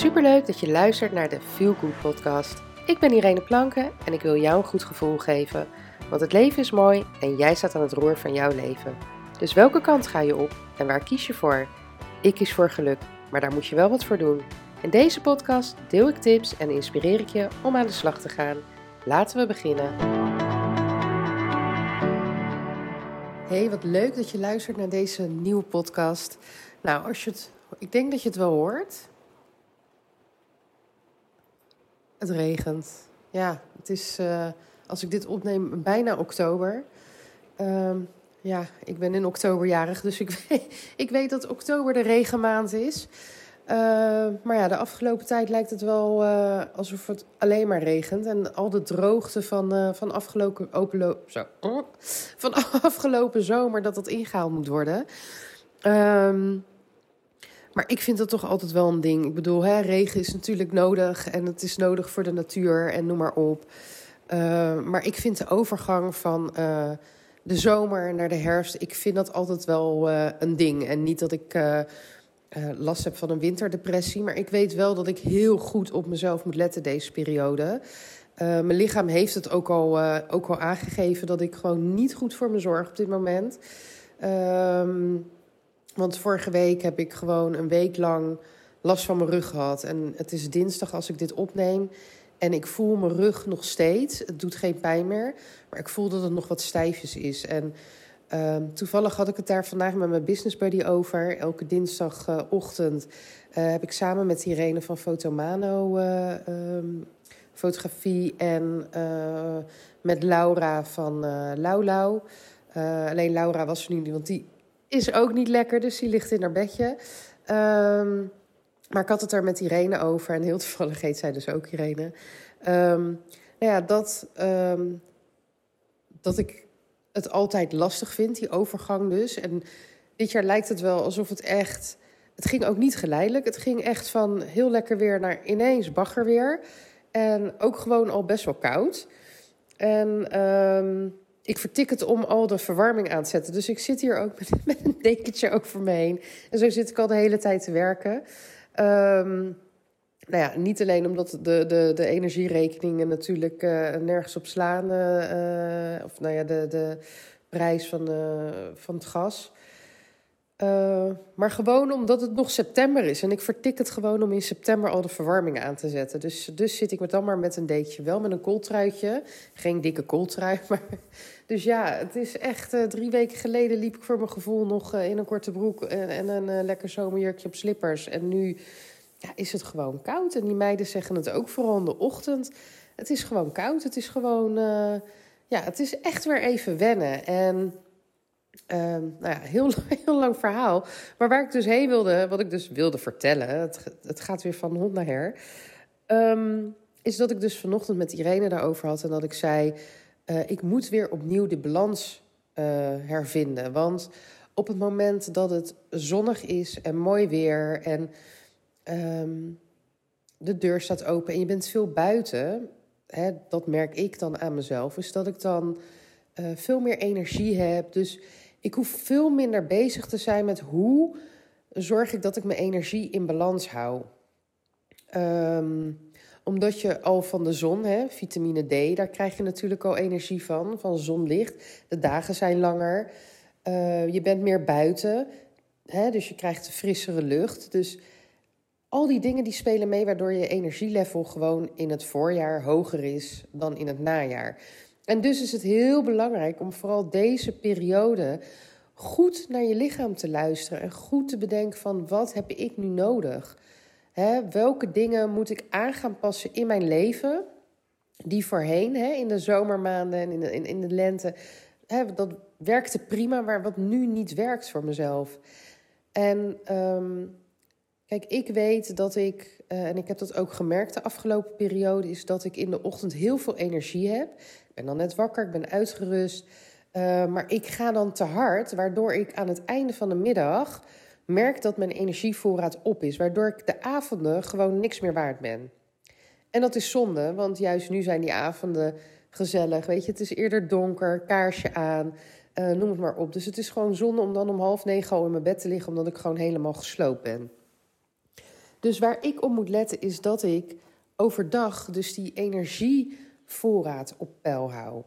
Superleuk dat je luistert naar de Feel Good podcast. Ik ben Irene Planken en ik wil jou een goed gevoel geven. Want het leven is mooi en jij staat aan het roer van jouw leven. Dus welke kant ga je op en waar kies je voor? Ik kies voor geluk, maar daar moet je wel wat voor doen. In deze podcast deel ik tips en inspireer ik je om aan de slag te gaan. Laten we beginnen. Hey, wat leuk dat je luistert naar deze nieuwe podcast. Nou, als je het, ik denk dat je het wel hoort. Het regent. Ja, het is, uh, als ik dit opneem, bijna oktober. Uh, ja, ik ben in oktober jarig, dus ik weet, ik weet dat oktober de regenmaand is. Uh, maar ja, de afgelopen tijd lijkt het wel uh, alsof het alleen maar regent. En al de droogte van, uh, van, afgelopen, zo, van afgelopen zomer, dat dat ingehaald moet worden. Um, maar ik vind dat toch altijd wel een ding. Ik bedoel, hè, regen is natuurlijk nodig en het is nodig voor de natuur en noem maar op. Uh, maar ik vind de overgang van uh, de zomer naar de herfst, ik vind dat altijd wel uh, een ding. En niet dat ik last heb van een winterdepressie, maar ik weet wel dat ik heel goed op mezelf moet letten deze periode. mijn lichaam heeft het ook al, ook al aangegeven dat ik gewoon niet goed voor me zorg op dit moment. Ehm, want vorige week heb ik gewoon een week lang last van mijn rug gehad. En het is dinsdag als ik dit opneem. En ik voel mijn rug nog steeds. Het doet geen pijn meer. Maar ik voel dat het nog wat stijfjes is. En uh, toevallig had ik het daar vandaag met mijn business buddy over. Elke dinsdagochtend uh, heb ik samen met Irene van Fotomano uh, um, fotografie. En uh, met Laura van uh, Lau Lau. alleen Laura was er niet, want die is ook niet lekker, dus die ligt in haar bedje. Um, maar ik had het er met Irene over. En heel toevallig heet zij dus ook Irene. Um, nou ja, dat, um, dat ik het altijd lastig vind, die overgang dus. En dit jaar lijkt het wel alsof het echt... Het ging ook niet geleidelijk. Het ging echt van heel lekker weer naar ineens bagger weer. En ook gewoon al best wel koud. En... Ik vertik het om al de verwarming aan te zetten. Dus ik zit hier ook met, een dekentje over me heen. En zo zit ik al de hele tijd te werken. Um, nou ja, niet alleen omdat de, de, de energierekeningen natuurlijk uh, nergens op slaan. Uh, of nou ja, de, de prijs van, van het gas. Uh, maar gewoon omdat het nog september is. En ik vertik het gewoon om in september al de verwarming aan te zetten. Dus, dus zit ik met dan maar met een deetje. Wel met een kooltruitje. Geen dikke kooltrui. Maar... Dus ja, het is echt... Uh, drie weken geleden liep ik voor mijn gevoel nog uh, in een korte broek... en, en een lekker zomerjurkje op slippers. En nu ja, is het gewoon koud. En die meiden zeggen het ook vooral in de ochtend. Het is gewoon koud. Het is gewoon... ja, het is echt weer even wennen. En... Um, nou ja, heel, heel lang verhaal. Maar waar ik dus heen wilde, wat ik dus wilde vertellen, het, het gaat weer van hond naar her. Um, is dat ik dus vanochtend met Irene daarover had en dat ik zei: uh, Ik moet weer opnieuw de balans uh, hervinden. Want op het moment dat het zonnig is en mooi weer en um, de deur staat open en je bent veel buiten, hè, dat merk ik dan aan mezelf, is dat ik dan uh, veel meer energie heb. Dus ik hoef veel minder bezig te zijn met hoe zorg ik dat ik mijn energie in balans hou. Um, omdat je al van de zon, hè, vitamine D, daar krijg je natuurlijk al energie van, van zonlicht. De dagen zijn langer. Uh, je bent meer buiten, hè, dus je krijgt frissere lucht. Dus al die dingen die spelen mee, waardoor je energielevel gewoon in het voorjaar hoger is dan in het najaar. En dus is het heel belangrijk om vooral deze periode goed naar je lichaam te luisteren en goed te bedenken van wat heb ik nu nodig? Welke dingen moet ik aan gaan passen in mijn leven die voorheen, in de zomermaanden en in de, in, de lente, dat werkte prima, maar wat nu niet werkt voor mezelf. En um, kijk, ik weet dat ik, uh, en ik heb dat ook gemerkt de afgelopen periode, is dat ik in de ochtend heel veel energie heb. Ben dan net wakker, ik ben uitgerust. Uh, maar ik ga dan te hard, waardoor ik aan het einde van de middag merk dat mijn energievoorraad op is. Waardoor ik de avonden gewoon niks meer waard ben. En dat is zonde, want juist nu zijn die avonden gezellig. Weet je, het is eerder donker, kaarsje aan, uh, noem het maar op. Dus het is gewoon zonde om dan om half negen al in mijn bed te liggen, omdat ik gewoon helemaal gesloopt ben. Dus waar ik op moet letten is dat ik overdag dus die energievoorraad op peil hou.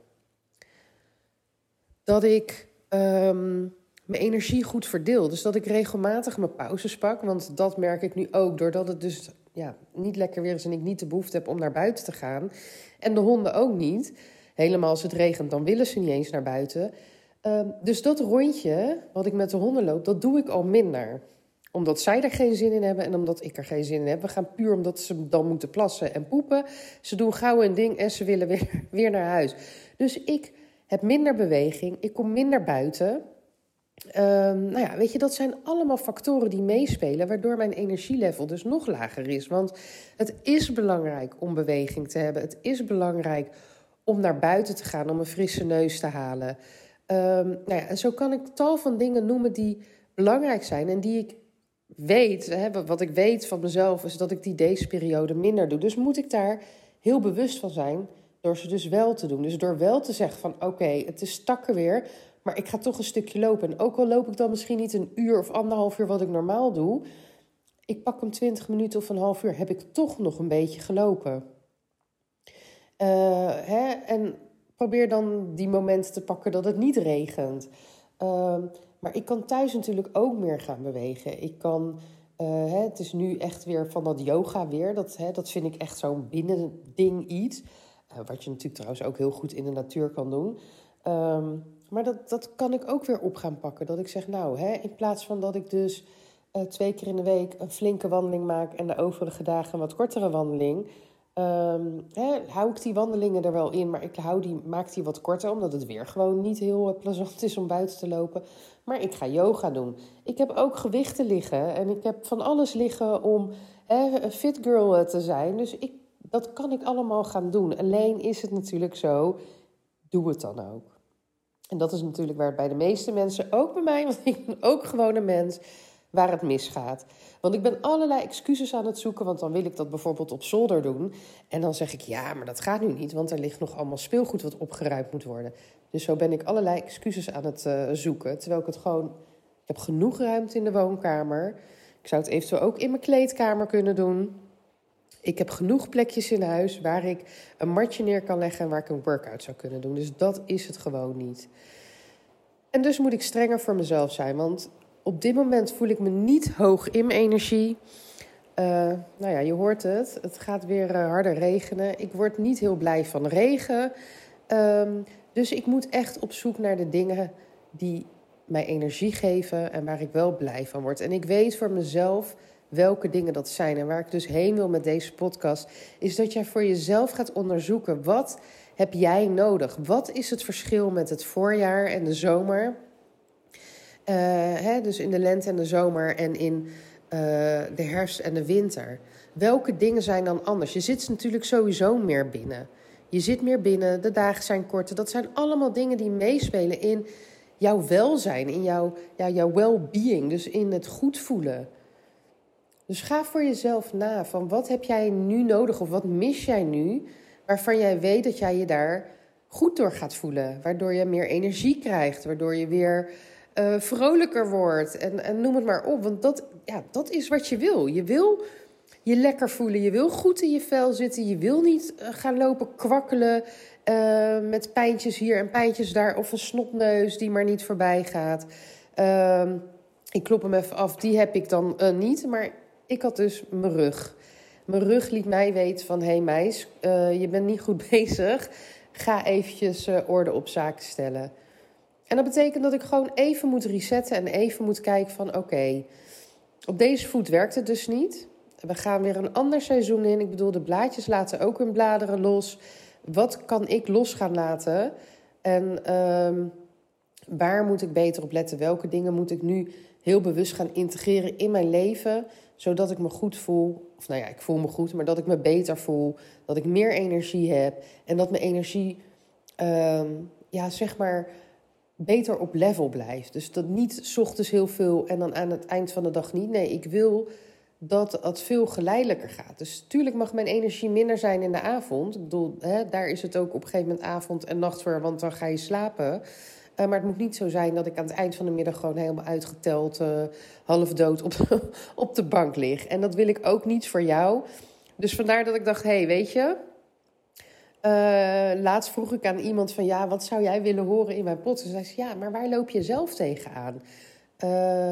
Dat ik ehm, mijn energie goed verdeel. Dus dat ik regelmatig mijn pauzes pak. Want dat merk ik nu ook. Doordat het dus ja, niet lekker weer is en ik niet de behoefte heb om naar buiten te gaan. En de honden ook niet. Helemaal als het regent, dan willen ze niet eens naar buiten. Ehm, dus dat rondje wat ik met de honden loop, dat doe ik al minder. Omdat zij er geen zin in hebben en omdat ik er geen zin in heb. We gaan puur omdat ze dan moeten plassen en poepen. Ze doen gauw een ding en ze willen weer, weer naar huis. Dus ik heb minder beweging, ik kom minder buiten. Um, nou ja, weet je, dat zijn allemaal factoren die meespelen, waardoor mijn energielevel dus nog lager is. Want het is belangrijk om beweging te hebben. Het is belangrijk om naar buiten te gaan, om een frisse neus te halen. Um, nou ja, en zo kan ik tal van dingen noemen die belangrijk zijn en die ik weet, hè, wat ik weet van mezelf, is dat ik die deze periode minder doe. Dus moet ik daar heel bewust van zijn door ze dus wel te doen. Dus door wel te zeggen van oké, het is stakken weer, maar ik ga toch een stukje lopen. En ook al loop ik dan misschien niet een uur of anderhalf uur wat ik normaal doe, ik pak hem 20 minuten of een half uur, heb ik toch nog een beetje gelopen. Uh, hè? En probeer dan die momenten te pakken dat het niet regent. Uh, maar ik kan thuis natuurlijk ook meer gaan bewegen. Ik kan, hè, het is nu echt weer van dat yoga weer. Dat, hè, dat vind ik echt zo'n binnending iets. Eh, wat je natuurlijk trouwens ook heel goed in de natuur kan doen. Um, maar dat, dat kan ik ook weer op gaan pakken. Dat ik zeg, nou, hè, in plaats van dat ik dus uh, twee keer in de week een flinke wandeling maak en de overige dagen een wat kortere wandeling. Um, hè, hou ik die wandelingen er wel in, maar ik hou die, maak die wat korter, omdat het weer gewoon niet heel plezant is om buiten te lopen. Maar ik ga yoga doen. Ik heb ook gewichten liggen en ik heb van alles liggen om hè, een fit girl eh, te zijn. Dus ik, dat kan ik allemaal gaan doen. Alleen is het natuurlijk zo, doe het dan ook. En dat is natuurlijk waar het bij de meeste mensen, ook bij mij, want ik ben ook gewoon een mens, waar het misgaat. Want ik ben allerlei excuses aan het zoeken, want dan wil ik dat bijvoorbeeld op zolder doen. En dan zeg ik, ja, maar dat gaat nu niet, want er ligt nog allemaal speelgoed wat opgeruimd moet worden. Dus zo ben ik allerlei excuses aan het uh, zoeken, terwijl ik het gewoon... Ik heb genoeg ruimte in de woonkamer. Ik zou het eventueel ook in mijn kleedkamer kunnen doen. Ik heb genoeg plekjes in huis waar ik een matje neer kan leggen en waar ik een workout zou kunnen doen. Dus dat is het gewoon niet. En dus moet ik strenger voor mezelf zijn, want op dit moment voel ik me niet hoog in mijn energie. Uh, nou ja, je hoort het. Het gaat weer uh, harder regenen. Ik word niet heel blij van regen. Um, dus ik moet echt op zoek naar de dingen die mij energie geven en waar ik wel blij van word. En ik weet voor mezelf welke dingen dat zijn. En waar ik dus heen wil met deze podcast, is dat jij voor jezelf gaat onderzoeken wat heb jij nodig? Wat is het verschil met het voorjaar en de zomer? Uh, hè, dus in de lente en de zomer en in uh, de herfst en de winter. Welke dingen zijn dan anders? Je zit natuurlijk sowieso meer binnen. Je zit meer binnen, de dagen zijn korter. Dat zijn allemaal dingen die meespelen in jouw welzijn, in jouw, ja, jouw well-being, dus in het goed voelen. Dus ga voor jezelf na van wat heb jij nu nodig of wat mis jij nu waarvan jij weet dat jij je daar goed door gaat voelen, waardoor je meer energie krijgt, waardoor je weer uh, vrolijker wordt en, en noem het maar op, want dat, ja, dat is wat je wil. Je wil je lekker voelen, je wil goed in je vel zitten, je wil niet uh, gaan lopen kwakkelen uh, met pijntjes hier en pijntjes daar of een snotneus die maar niet voorbij gaat. Ehm, ik klop hem even af, die heb ik dan niet, maar ik had dus mijn rug. Mijn rug liet mij weten van... hé hey meis, je bent niet goed bezig. Ga eventjes orde op zaken stellen. En dat betekent dat ik gewoon even moet resetten... en even moet kijken van oké... Op deze voet werkt het dus niet. We gaan weer een ander seizoen in. Ik bedoel, de blaadjes laten ook hun bladeren los. Wat kan ik los gaan laten? En um, waar moet ik beter op letten? Welke dingen moet ik nu heel bewust gaan integreren in mijn leven, zodat ik me goed voel. Of nou ja, ik voel me goed, maar dat ik me beter voel, dat ik meer energie heb en dat mijn energie, uh, ja, zeg maar, beter op level blijft. Dus dat niet ochtends heel veel en dan aan het eind van de dag niet. Nee, ik wil dat het veel geleidelijker gaat. Dus natuurlijk mag mijn energie minder zijn in de avond. Ik bedoel, hè, daar is het ook op een gegeven moment avond en nacht voor, want dan ga je slapen. maar het moet niet zo zijn dat ik aan het eind van de middag gewoon helemaal uitgeteld, half dood op, op de bank lig. En dat wil ik ook niet voor jou. Dus vandaar dat ik dacht, hé, hey, weet je, laatst vroeg ik aan iemand van ja, wat zou jij willen horen in mijn pot? En zei ze ja, maar waar loop je zelf tegenaan? Uh,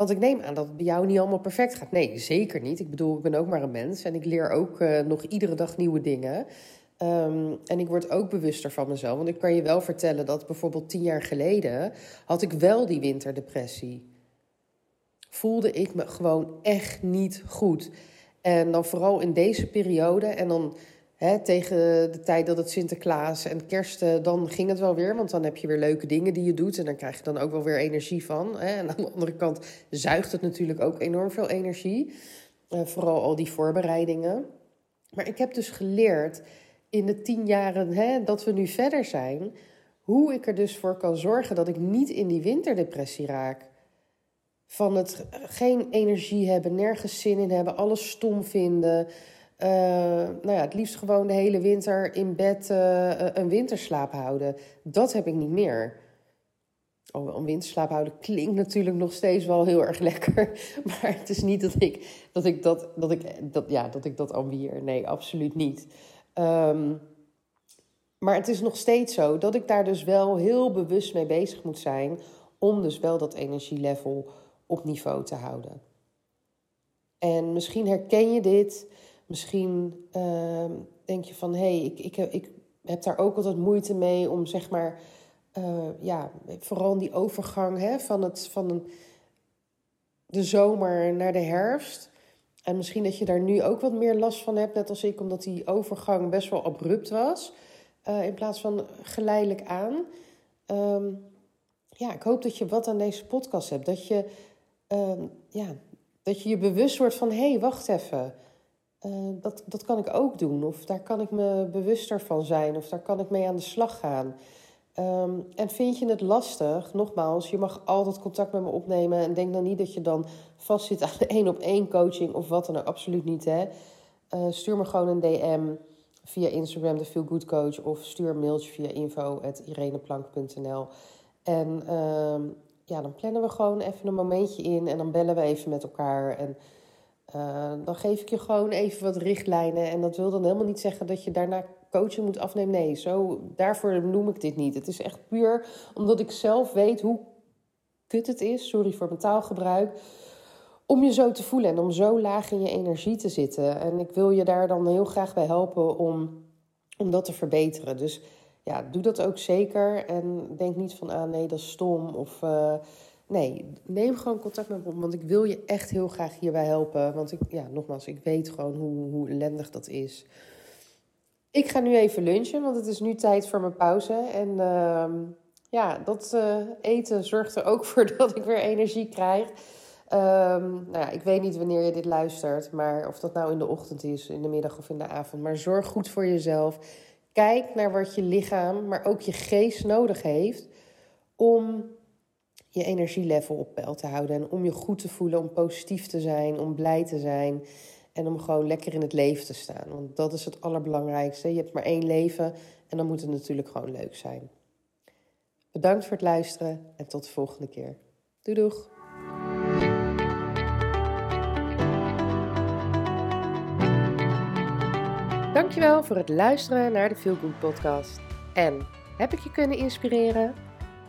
want ik neem aan dat het bij jou niet allemaal perfect gaat. Nee, zeker niet. Ik bedoel, ik ben ook maar een mens en ik leer ook uh, nog iedere dag nieuwe dingen. Um, en ik word ook bewuster van mezelf. Want ik kan je wel vertellen dat bijvoorbeeld tien jaar geleden had ik wel die winterdepressie. Voelde ik me gewoon echt niet goed. En dan vooral in deze periode. En dan Hè, tegen de tijd dat het Sinterklaas en kerst, eh, dan ging het wel weer. Want dan heb je weer leuke dingen die je doet. En dan krijg je dan ook wel weer energie van. Hè. En aan de andere kant zuigt het natuurlijk ook enorm veel energie. Uh, vooral al die voorbereidingen. Maar ik heb dus geleerd in de tien jaren hè, dat we nu verder zijn... hoe ik er dus voor kan zorgen dat ik niet in die winterdepressie raak. Van het geen energie hebben, nergens zin in hebben, alles stom vinden... Uh, nou ja, het liefst gewoon de hele winter in bed uh, een winterslaap houden. Dat heb ik niet meer. Oh, een winterslaap houden klinkt natuurlijk nog steeds wel heel erg lekker. Maar het is niet dat ik dat, ik dat, dat, ik, dat, ja, dat, ik dat ambieer. Nee, absoluut niet. Um, maar het is nog steeds zo dat ik daar dus wel heel bewust mee bezig moet zijn. Om dus wel dat energielevel op niveau te houden. En misschien herken je dit. Misschien uh, denk je van hé, hey, ik, ik, ik heb daar ook altijd moeite mee om zeg maar, uh, ja, vooral die overgang hè, van, het, van een, de zomer naar de herfst. En misschien dat je daar nu ook wat meer last van hebt, net als ik, omdat die overgang best wel abrupt was. Uh, in plaats van geleidelijk aan. Um, ja, ik hoop dat je wat aan deze podcast hebt. Dat je, uh, ja, dat je je bewust wordt van hé, hey, wacht even. Uh, dat, dat kan ik ook doen. Of daar kan ik me bewuster van zijn. Of daar kan ik mee aan de slag gaan. Um, en vind je het lastig? Nogmaals, je mag altijd contact met me opnemen. En denk dan niet dat je dan vastzit aan één op één coaching of wat dan ook. Absoluut niet. Hè? Uh, stuur me gewoon een DM via Instagram, de Feel Good Coach. Of stuur een mailtje via info.ireneplank.nl. En uh, ja, dan plannen we gewoon even een momentje in. En dan bellen we even met elkaar. En uh, dan geef ik je gewoon even wat richtlijnen. En dat wil dan helemaal niet zeggen dat je daarna coaching moet afnemen. Nee, zo, daarvoor noem ik dit niet. Het is echt puur omdat ik zelf weet hoe kut het is. Sorry voor mijn taalgebruik. Om je zo te voelen en om zo laag in je energie te zitten. En ik wil je daar dan heel graag bij helpen om, om dat te verbeteren. Dus ja, doe dat ook zeker. En denk niet van, ah nee, dat is stom. Of uh, Nee, neem gewoon contact met me op, want ik wil je echt heel graag hierbij helpen. Want ik, ja, nogmaals, ik weet gewoon hoe, hoe ellendig dat is. Ik ga nu even lunchen, want het is nu tijd voor mijn pauze. En uh, ja, dat uh, eten zorgt er ook voor dat ik weer energie krijg. Um, nou ja, ik weet niet wanneer je dit luistert, maar of dat nou in de ochtend is, in de middag of in de avond. Maar zorg goed voor jezelf. Kijk naar wat je lichaam, maar ook je geest nodig heeft om je energielevel op peil te houden. En om je goed te voelen, om positief te zijn, om blij te zijn. En om gewoon lekker in het leven te staan. Want dat is het allerbelangrijkste. Je hebt maar één leven en dan moet het natuurlijk gewoon leuk zijn. Bedankt voor het luisteren en tot de volgende keer. Doei doeg! Dankjewel voor het luisteren naar de Feel Good podcast. En heb ik je kunnen inspireren?